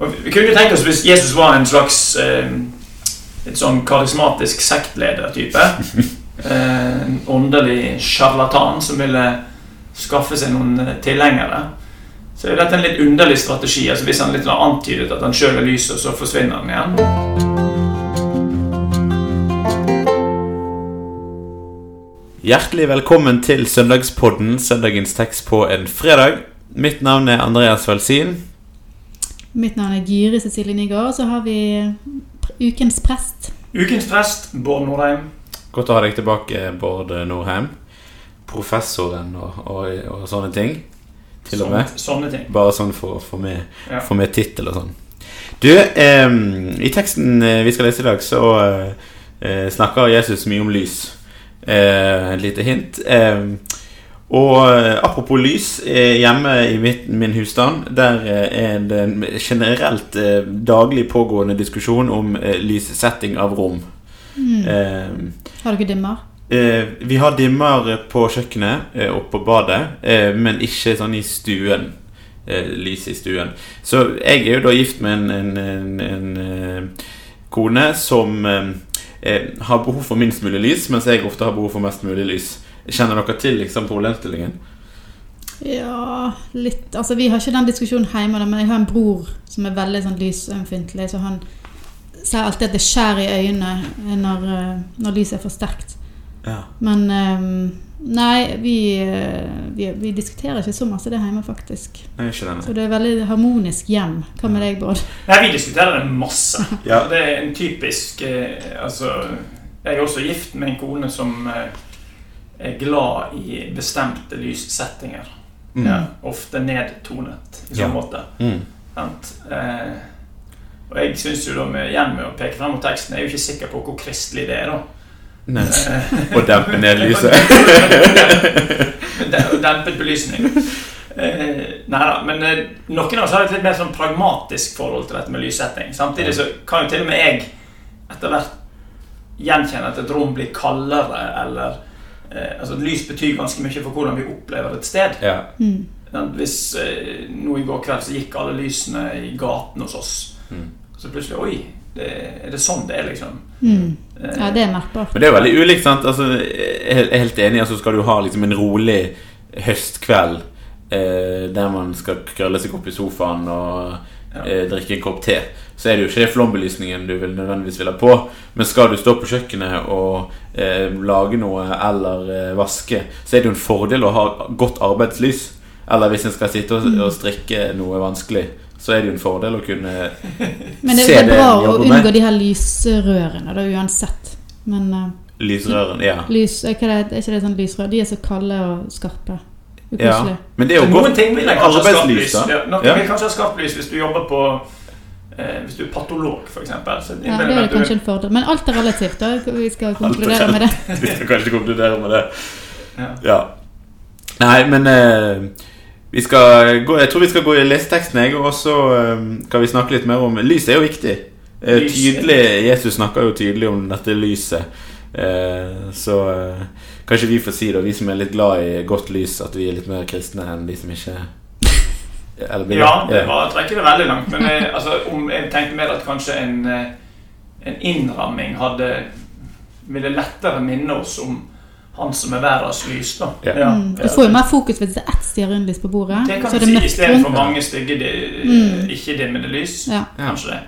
Og vi kunne tenkt oss hvis Jesus var en slags eh, et sånn karismatisk sektleder-type. Eh, en åndelig sjarlatan som ville skaffe seg noen eh, tilhengere. Så er dette en litt underlig strategi. altså Hvis han litt har antydet at han sjøl er lyset, så forsvinner han igjen. Hjertelig velkommen til Søndagspodden, søndagens tekst på en fredag. Mitt navn er Andreas Velsin. Mitt navn er Gyri Cecilie Nygaard, og så har vi ukens prest. Ukens prest, Bård Norheim. Godt å ha deg tilbake, Bård Norheim. Professoren og, og, og sånne ting. Til og med. Sånne, sånne ting. Bare sånn for å få med, Ja. med tittel og sånn. Du, eh, i teksten eh, vi skal lese i dag, så eh, snakker Jesus mye om lys. Eh, et lite hint. Eh, og eh, apropos lys, eh, hjemme i mitt, min husstand, der eh, er det en generelt daglig pågående diskusjon om lyssetting av rom. Mm. Eh, Har dere dimmer? Eh, vi har dimmer på kjøkkenet og på badet, eh, men ikke sånn i stuen. Lys i stuen. Så jeg er jo da gift med en, en, en, en kone som har behov for minst mulig lys, mens jeg ofte har behov for mest mulig lys. Kjenner dere til liksom problemstillingen? Ja, litt Altså, vi har ikke den diskusjonen hjemme, men jeg har en bror som er veldig sånn lysømfintlig, så han sier alltid at det skjærer i øynene når, eh, når lyset er for sterkt. Ja. Men eh, Nei, vi, eh, vi, vi diskuterer ikke så masse det hjemme, faktisk. Nei, ikke det, Så det er veldig harmonisk hjem. Hva med deg, Bård? Nei, vi diskuterer det masse. Ja. Det er en typisk eh, Altså, jeg er også gift med en kone som er glad i bestemte lyssettinger. Mm. Ja, ofte nedtonet i sånn Ja. måte. Mm. Sant? Eh, og jeg syns jo da med, igjen med å peke frem mot teksten, jeg er jo ikke sikker på hvor kristelig det er, da. Eh, dempe ned lyset. dem- Dempet belysning. Eh, nei da, men eh, noen av oss har et litt mer sånn pragmatisk forhold til dette med lyssetting. Samtidig så kan jo til og med jeg etter hvert gjenkjenne at et rom blir kaldere, eller Altså, lys betyr ganske mye for hvordan vi opplever et sted. Ja. Mm. Hvis eh, nå i går kveld så gikk alle lysene i gaten hos oss, Mm. så plutselig Oi, det, er det sånn det er, liksom? Mm. Eh, Ja, det er merkbart. Men det er veldig ulikt, sant? Altså, jeg er helt enig. Altså, skal du ha liksom en rolig høstkveld eh, der man skal krølle seg opp i sofaen og. Eh, drikke en kopp te, så er det jo ikke det flombelysningen du vil nødvendigvis vil ha på. Men skal du stå på kjøkkenet og eh, lage noe eller eh, vaske, så er det jo en fordel å ha godt arbeidslys. Eller hvis en skal sitte og, og strikke noe vanskelig, så er det jo en fordel å kunne se det, Men det er bra å med. unngå de her lysrørene, da, uansett. Men eh, Lysrørene, Ja. Lys, er, ikke det, er ikke det sånn lysrør? De er så kalde og skarpe. Ja. Men det er jo Noen godt ting vil jeg kanskje ha skapt arbeidslys. Ja, noen Ja. vil kanskje ha skarpt lys hvis du jobber på eh, Hvis du er patolog, f.eks. Ja, det er kanskje en fordel. Men alt er relativt, da. Vi skal konkludere med det. Vi skal kanskje konkludere med det. Ja. Ja. Nei, men eh, vi skal gå, Jeg tror vi skal gå i leseteksten, jeg, og så eh, kan vi snakke litt mer om Lys er jo viktig. Eh, Lys tydelig, Jesus snakker jo tydelig om dette lyset. Eh, så eh, kanskje vi får si da, vi som er litt glad i godt lys, at vi er litt mer kristne enn de som ikke Eller blir Ja, det var, trekker det veldig langt. Men jeg, altså, om, jeg tenkte mer at kanskje en, eh, en innramming hadde ville lettere minne oss om han som er verdens lys. da. Ja. Ja. Du får jo mer fokus hvis det er ett stearinlys på bordet. Det kan så er det si istedenfor mange stygge de, Mm. ikke-dimmende lys. Ja. Kanskje det.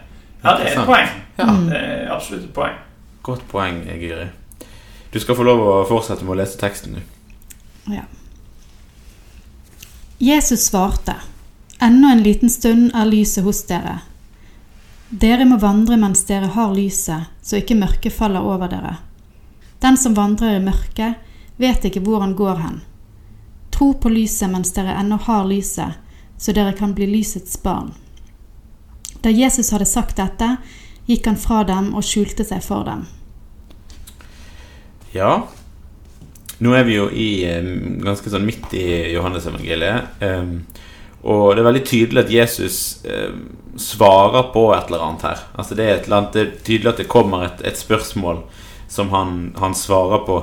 Ja, det er et poeng. Ja. Mm. Det er absolutt et poeng. Godt poeng, Giri. Du skal få lov å fortsette med å lese teksten, du. Jesus svarte, Ennå en liten stund er lyset hos dere. Dere må vandre mens dere har lyset, så ikke mørket faller over dere. Den som vandrer i mørket, vet ikke hvor han går hen. Tro på lyset mens dere ennå har lyset, så dere kan bli lysets barn. Da Jesus hadde sagt dette, gikk han fra dem og skjulte seg for dem. Ja. Nå er vi jo i eh, ganske sånn midt i Johannes-evangeliet. og det er veldig tydelig at Jesus eh, svarer på et eller annet her. Altså Det er, annet, det er tydelig at det kommer et, et spørsmål som han, han svarer på.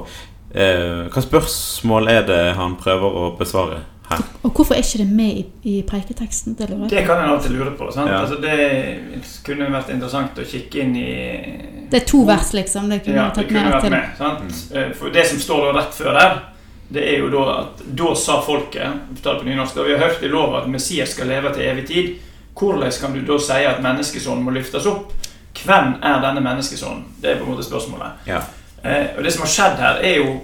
Eh, hva spørsmål er det han prøver å besvare Og hvorfor er ikke det med i, i preiketeksten? Det lurer jeg Det kan en alltid lure på. Sant? Ja. Altså, det kunne vært interessant å kikke inn i Det er to vers, liksom. Det kunne Ja, tatt det kunne med vært til. med. Sant? Eh, For det som står da rett før der, det er jo da at da sa folket på nynorsk, da vi har hørt i lov at Messias skal leve til evig tid, hvordan kan du da si at menneskesonen må løftes opp? Hvem er denne menneskesonen? Det er på en måte spørsmålet. Ja. Eh, og det som har skjedd her, er jo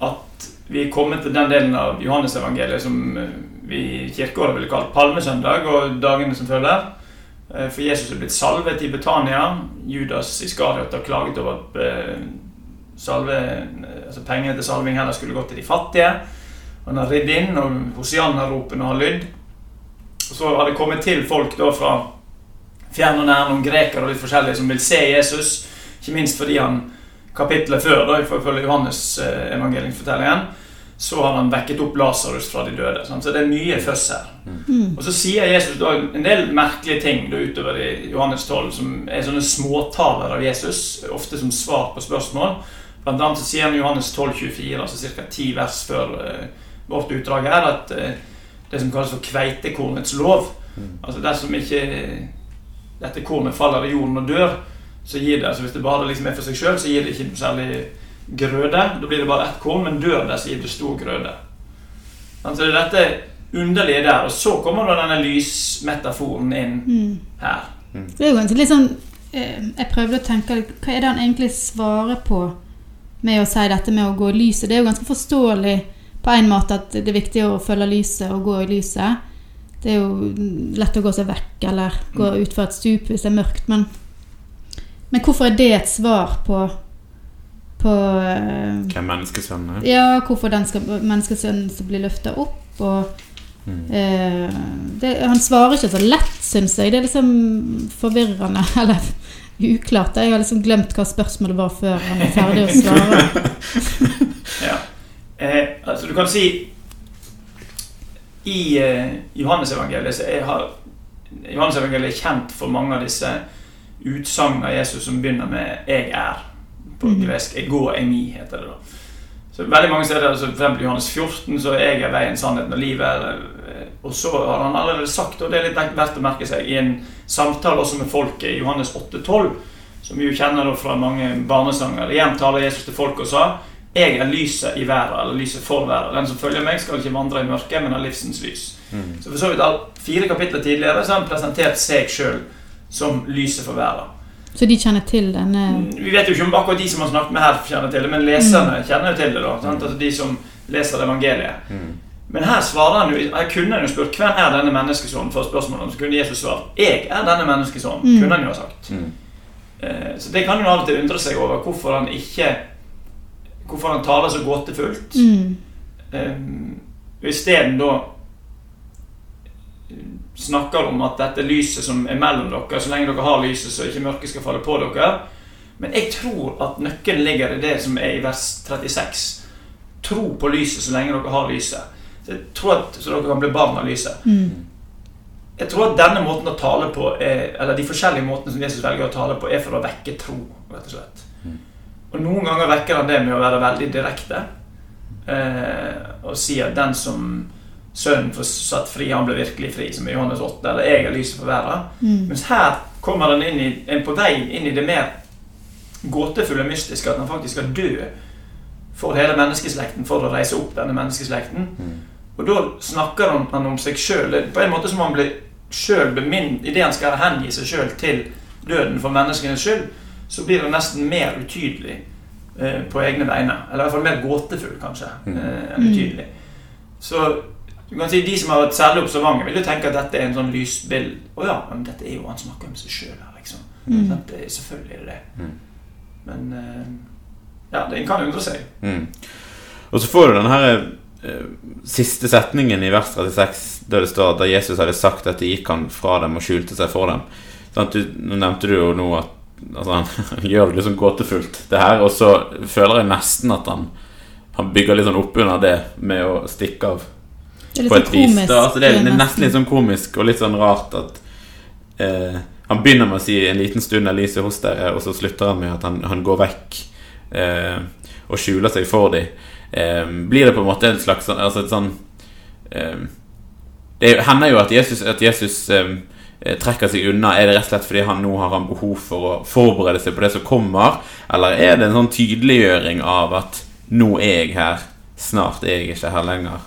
at vi er kommet til den delen av Johannesevangeliet som eh, vi i kirkeåret ville kalt palmesøndag, og dagene som følger. Eh, For Jesus er blitt salvet i Betania. Judas Iskariot har klaget over at eh, salve, altså pengene til salving heller skulle gått til de fattige. Han har ridd inn, og Hosianna-ropene har lydd. Så har det kommet til folk da fra fjern og nær, noen grekere og litt forskjellige, som vil se Jesus. Ikke minst fordi han kapittelet før, da, ifølge Johannes eh, evangeliumsfortellingen, så har han vekket opp Lasarus fra de døde. Sant? Så det er mye føss her. Mm. Og så sier Jesus da en del merkelige ting da utover i Johannes 12, som er sånne småtaler av Jesus, ofte som svar på spørsmål. Blant annet så sier han i Johannes 12, 24, altså ca. ti vers før eh, vårt utdrag her, at eh, det som kalles for kveitekornets lov Altså dersom ikke dette kornet faller i jorden og dør, så gir det, altså hvis det bare liksom er for seg sjøl, så gir det ikke noe særlig grøde. Da blir det bare ett korn, men dør det, så gir det stor grøde. Så det er dette underlige der. Og så kommer da denne lysmetaforen inn Mm. her. Det er jo ganske litt sånn eh, Jeg prøvde å tenke Hva er det han egentlig svarer på med å si dette med å gå i lyset? Det er jo ganske forståelig på en måte at det er viktig å følge lyset og gå i lyset. Det er jo lett å gå seg vekk eller gå utfor et stup hvis det er mørkt, men Men hvorfor er det et svar på på eh, Hvem menneskesønnen er? Ja, hvorfor den skal, menneskesønnen skal bli løfta opp, og Mm. Uh, det, Han svarer ikke så lett, syns jeg. Det er liksom forvirrende, eller uklart. Jeg har liksom glemt hva spørsmålet var før han er ferdig å svare. Ja. Eh, altså du kan si I eh, Johannesevangeliet så er, har Johannesevangeliet er kjent for mange av disse utsagn av Jesus som begynner med 'jeg er'. På Mhm. gresk 'ego emi' heter det da. Så veldig mange steder, altså i Johannes 14, så 'jeg er veien, sannheten og livet'. Eh, og så har han allerede sagt, og det er litt verdt å merke seg, i en samtale også med folket i Johannes 8,12, som vi jo kjenner da fra mange barnesanger. Igjen taler Jesus til folket og sa 'Jeg er lyset i verden', eller lyset for verden. 'Den som følger meg, skal ikke vandre i mørket, men har livsens lys'. Mm. Så for så vidt fire kapitler tidligere så har han presentert seg sjøl som lyset for verden. Så de kjenner til denne Vi vet jo ikke om akkurat de som har snakket med her, kjenner til det, men leserne kjenner jo til det. da sant? Altså De som leser evangeliet. Mm. Men her svarer han jo Jeg kunne han jo spurt hvem er denne menneskesonen, for spørsmålet, så kunne Jesus svart 'Jeg er denne menneskesonen'. Mm. Kunne han jo ha sagt. Mm. Eh, Så det kan jo av og til undre seg over hvorfor han ikke Hvorfor han taler så gåtefullt. mm, Um, isteden da snakker om at dette lyset som er mellom dere, så lenge dere har lyset, så ikke mørket skal falle på dere. Men jeg tror at nøkkelen ligger i det som er i vers 36. Tro på lyset så lenge dere har lyset. Så jeg tror at så dere kan bli barn av lyset. mm, Jeg tror at denne måten å tale på er, Eller de forskjellige måtene som Jesus velger å tale på, er for å vekke tro, rett og slett. Mm. Og noen ganger vekker han det med å være veldig direkte. Eh, og si at den som sønnen får satt fri, han ble virkelig fri, som i Johannes 8. Eller 'jeg er lyset for verden'. mm, Mens her kommer han inn i, en på vei inn i det mer gåtefulle mystiske, at han faktisk skal dø for hele menneskeslekten for å reise opp denne menneskeslekten. Mm. Og da snakker han, han om seg sjøl. På en måte som han blir sjøl bemint Idet han skal hengi seg sjøl til døden for menneskenes skyld, så blir det nesten mer utydelig eh, på egne vegne. Eller i hvert fall mer gåtefull, kanskje, Mm. eh, enn utydelig. Så du kan si de som har vært særlig observante, vil jo tenke at dette er en sånn lysbild. Å ja, men dette er jo han snakker om seg sjøl her, liksom. mm. Sant? Det er, selvfølgelig er det det. Mm. Men eh, ja, det kan undre seg. Mm. Og så får du den her eh, siste setningen i vers 36, der det står at da Jesus hadde sagt dette, gikk han fra dem og skjulte seg for dem. Sånn du, nå nevnte du jo nå at altså, han, gjør det sånn gåtefullt, det her, og så føler jeg nesten at han han bygger litt sånn opp under det med å stikke av Det er litt på et sånn vis. komisk. Da. Altså, det er nesten. nesten litt sånn komisk og litt sånn rart at eh, Han begynner med å si 'en liten stund er lyset hos dere', og så slutter han med at han, han går vekk eh, og skjuler seg for dem. Eh, blir det på en måte en slags sånn- altså et sånn eh, Det hender jo at Jesus, at Jesus eh, eh, trekker seg unna. Er det rett og slett fordi han nå har han behov for å forberede seg på det som kommer? Eller er det en sånn tydeliggjøring av at nå er jeg her, snart er jeg ikke her lenger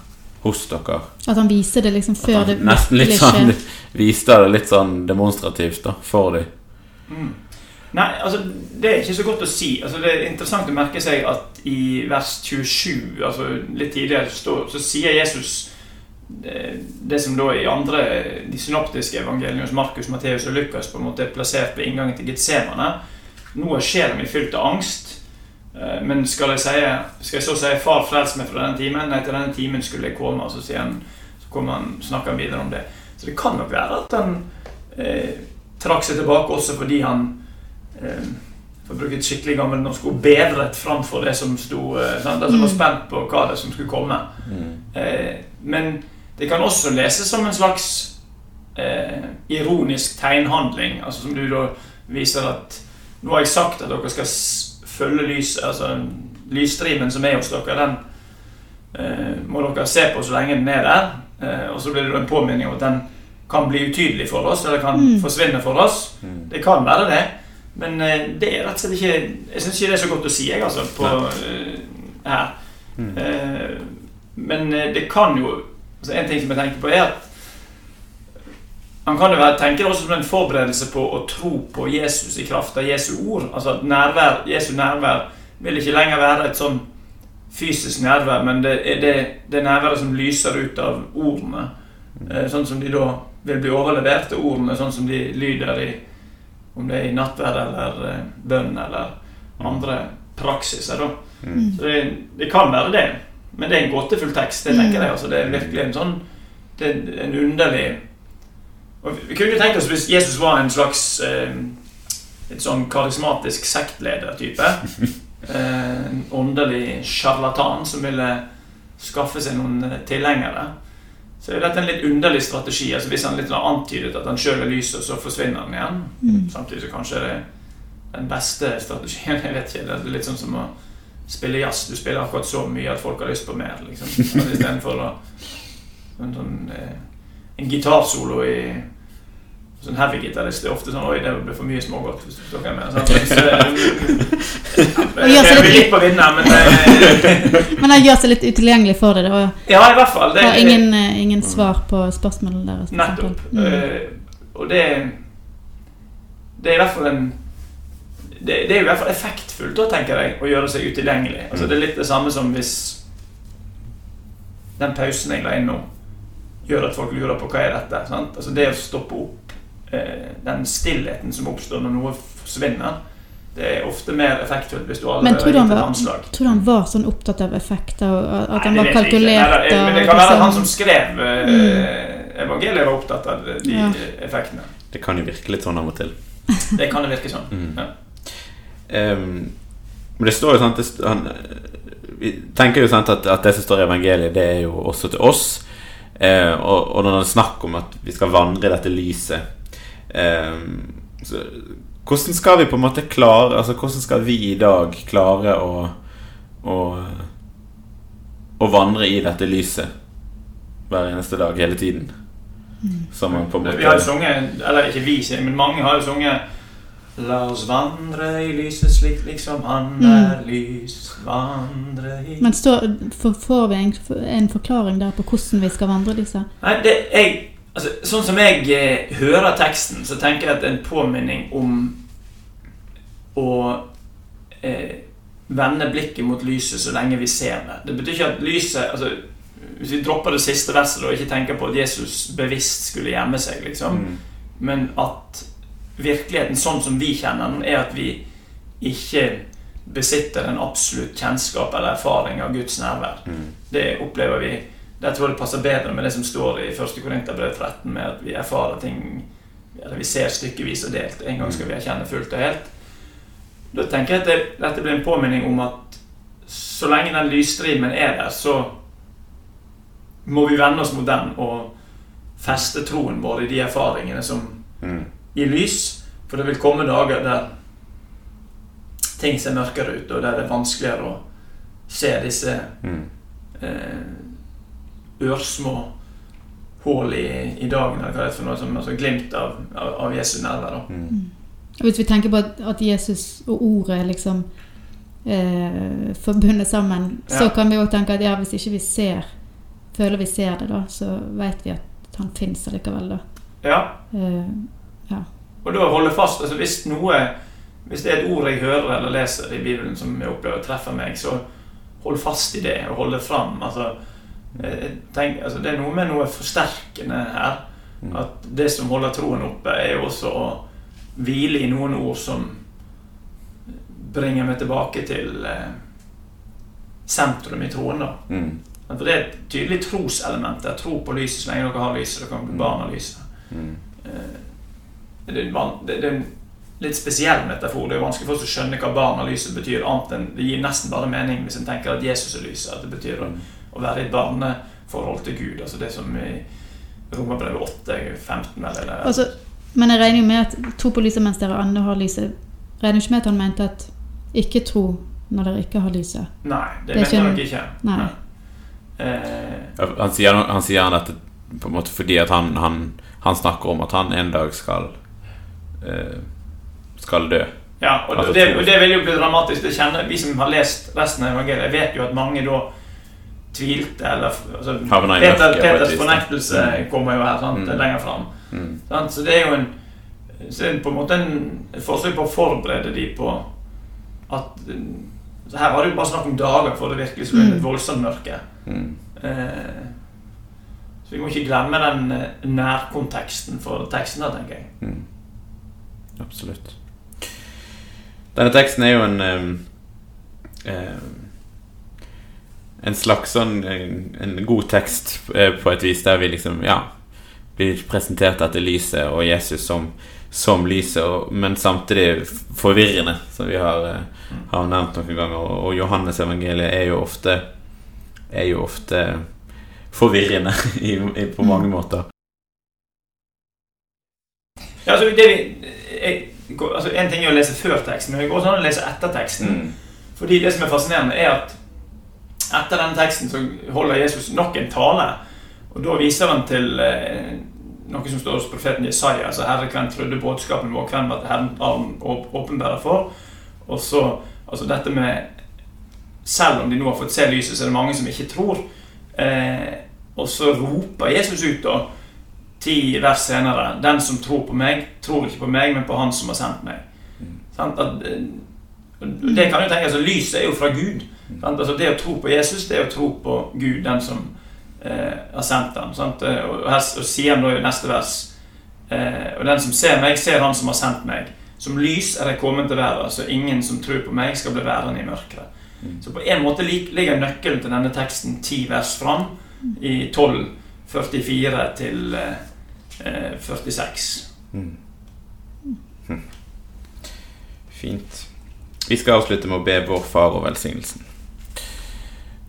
hos dere? At han viser det liksom før det nesten litt sånn viste det litt sånn demonstrativt da, for dem. Mm. Nei, altså det er ikke så godt å si. Altså, det er interessant å merke seg at i vers 27, altså litt tidligere, så, så sier Jesus det, det som da i andre de synoptiske evangeliene hos Markus, Matteus og Lukas på en måte er plassert ved inngangen til Getsemane. Nå er sjelen min fylt av angst. Eh, Men skal jeg, si, skal jeg så si 'Far, frels meg fra denne timen'? Nei, til denne timen skulle jeg komme. Og så, han, så kommer han, snakker han videre om det. Så det kan nok være at han eh, trakk seg tilbake også fordi han eh, for å bruke et skikkelig gammelt norsk ord bedret framfor det som sto eh, sant? Altså var Mm. spent på hva det som skulle komme. Eh, men det kan også leses som en slags eh, ironisk tegnhandling. Altså som du da viser at Nå har jeg sagt at dere skal følge lys, altså lysstrimen som er hos dere. Den eh, må dere se på så lenge den er der. Eh, og så blir det en påminning om at den kan bli utydelig for oss, eller kan Mm. forsvinne for oss. Det kan være det. Men eh, det er rett og slett ikke Jeg syns ikke det er så godt å si, jeg, altså, på, eh, her. Mm. Eh, men eh, det kan jo altså En ting som jeg tenker på, er at han kan jo være, tenke det også som en forberedelse på å tro på Jesus i kraft av Jesu ord. Altså at nærvær, Jesu nærvær vil ikke lenger være et sånn fysisk nærvær, men det er det, det nærværet som lyser ut av ordene. Eh, Sånn som de da vil bli overlevert til ordene, sånn som de lyder i Om det er i nattverd eller eh, bønn eller andre praksiser. da. Mm. Så det, det kan være det. Men det er en gåtefull tekst. Det tenker jeg. Altså, det er virkelig en sånn Det er en underlig og Vi kunne jo tenkt oss hvis Jesus var en slags eh, Et sånn karismatisk sektleder-type. Eh, en åndelig sjarlatan som ville skaffe seg noen eh, tilhengere. Så er dette en litt underlig strategi. altså Hvis han litt har antydet at han sjøl er lyset, så forsvinner han igjen. Mm. Samtidig så kanskje det er den beste strategien. Jeg vet ikke, Det er litt sånn som å spille jazz. Du spiller akkurat så mye at folk har lyst på mer. liksom Istedenfor en, sånn, eh, en gitarsolo i Sånn heavy-gitarist er ofte sånn Oi, det blir for mye smågodt. Hvis du er med sånn. så, Og seg Jeg er litt på vinneren, men eh, Men han gjør seg litt utilgjengelig for det, og Ja, i hvert fall. Det, har ingen, eh, ingen svar på spørsmålene deres. Nettopp. Mm. Eh, og det Det er i hvert fall en det, det er i hvert fall effektfullt da, tenker jeg, å gjøre seg utilgjengelig. Altså, det er litt det samme som hvis den pausen jeg la inn nå, gjør at folk lurer på hva er dette. Sant? Altså, det å stoppe opp den stillheten som oppstår når noe forsvinner, det er ofte mer effektfullt hvis du Men allerede tror du, har han gitt et var, anslag. tror du han var sånn opptatt av effekter, at Nei, han var kalkulert? Nei, det, Men det kan være at han liksom- som skrev mm. evangeliet, var opptatt av de Ja. effektene. Det kan jo virke litt sånn av og til. Det kan det virke sånn. Mm. Ja. Um, men det står jo sant det, han, Vi tenker jo sant at, at det som står i evangeliet, det er jo også til oss. Eh, og, og når det er snakk om at vi skal vandre i dette lyset så, Hvordan skal vi på en måte klare Altså Hvordan skal vi i dag klare å Å, å vandre i dette lyset hver eneste dag, hele tiden? Som man på en måte Vi har jo sunget, eller ikke vi, men mange har jo sunget La oss vandre i lyset slik liksom han Mm. er lys. Vandre i Men står, for, får vi en, en forklaring der på hvordan vi skal vandre disse? Nei, det, jeg, altså, sånn som jeg eh, hører teksten, så tenker jeg at det er en påminning om å eh, vende blikket mot lyset så lenge vi ser det. Det betyr ikke at lyset altså, Hvis vi dropper det siste verset og ikke tenker på at Jesus bevisst skulle gjemme seg, liksom, Mm. men at virkeligheten sånn som vi kjenner den, er at vi ikke besitter en absolutt kjennskap eller erfaring av Guds nærvær. Mm. Det opplever vi Der tror jeg det passer bedre med det som står i 1. Korinterbrev 13, med at vi erfarer ting Eller vi ser stykkevis og delt. En gang skal vi erkjenne fullt og helt. Da tenker jeg at det, dette blir en påminning om at så lenge den lysstrimen er der, så må vi vende oss mot den og feste troen vår i de erfaringene som Mm. gir lys. For det vil komme dager der ting ser mørkere ut, og der det er vanskeligere å se disse Mm. eh, ørsmå hull i, i dagen, eller hva det er for noe som altså glimt av, av, av Jesu nerver. da. Mm. Og Hvis vi tenker på at, at Jesus og ordet er liksom eh, forbundet sammen, så kan vi jo tenke at ja, hvis ikke vi ser, føler vi ser det, da, så vet vi at han fins allikevel, da. Ja, Eh, og da holde fast altså Hvis noe Hvis det er et ord jeg hører eller leser i Bibelen som jeg opplever treffer meg, så hold fast i det og hold det fram. Altså, eh, tenk, altså, det er noe med noe forsterkende her. Mm. At det som holder troen oppe, er jo også å hvile i noen ord som bringer meg tilbake til eh, sentrum i troen. da. Mm. For Det er et tydelig troselement der. Tro på lyset så lenge dere har lyset. Dere kan bli barn av lyset. Mm. Eh, Det er, en det er en litt spesiell metafor. Det er vanskelig for oss å skjønne hva barn av lyset betyr. annet enn Det gir nesten bare mening hvis en tenker at Jesus er lyset. At det betyr å, å være i barneforhold til Gud. Altså det som i Romerbrevet 8, 15 eller, eller altså, men jeg regner jo med at tro på lyset mens dere andre har lyset. Regner ikke med at han mente at ikke tro når dere ikke har lyset. Nei, det, Det mente jeg nok ikke. Nei. Eh, Han sier, han sier dette på en måte fordi at han, han, han snakker om at han en dag skal eh, Skal dø. Ja, og Altså, det, og det vil jo bli dramatisk. Det kjenner Vi som har lest resten av evangeliet, vet jo at mange da tvilte. eller altså, Peter, Peters fornektelse Mm. kommer jo her sant, Mm. lenger fram. Mm. Så det er jo en så det er på en måte en, et forsøk på å forberede de på at så Her var det jo bare snakk om dager før det virkelig skulle bli et Mm. voldsomt mørke. Mm. Eh, så vi må ikke glemme den eh, nærkonteksten for teksten da, tenker jeg. Mm. Absolutt. Denne teksten er jo en um, em, En slags sånn en, en god tekst eh, på et vis, der vi liksom Ja, blir presentert etter lyset og Jesus som, som lyset, men samtidig forvirrende, som vi har, eh, har nevnt noen ganger. Og, og Johannes evangeliet er jo ofte Er jo ofte forvirrende i, i, på mange måter. Ja, altså, det vi, jeg, altså, en ting er å lese før teksten, men det går også an å lese etter teksten. Mm. Fordi det som er fascinerende, er at etter denne teksten så holder Jesus nok en tale. Og da viser han til eh, noe som står hos profeten Jesaja. Altså 'Herre, hvem trodde budskapen vår? Hvem var Herren arm å- for?' Og så altså dette med Selv om de nå har fått se lyset, så er det mange som ikke tror. Eh, og så roper Jesus ut, da, ti vers senere 'Den som tror på meg, tror ikke på meg, men på Han som har sendt meg'. Mm. Sant? At, eh, det kan jo tenke, altså Lyset er jo fra Gud. Altså Det å tro på Jesus, det er å tro på Gud, den som eh, har sendt ham. Sant? Og, Og her og sier han da i neste vers eh, Og den som ser meg, ser han som har sendt meg. Som lys er jeg kommet til verden, så ingen som tror på meg, skal bli værende i mørket. Mm. Så på en måte ligger nøkkelen til denne teksten ti vers fram, i 12.44 til eh, eh, 46. Mm. Hm. Fint. Vi skal avslutte med å be vår Far og velsignelsen.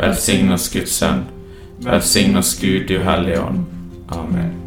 velsign oss Guds Sønn, velsign oss Gud du Hellige Ånd. Amen.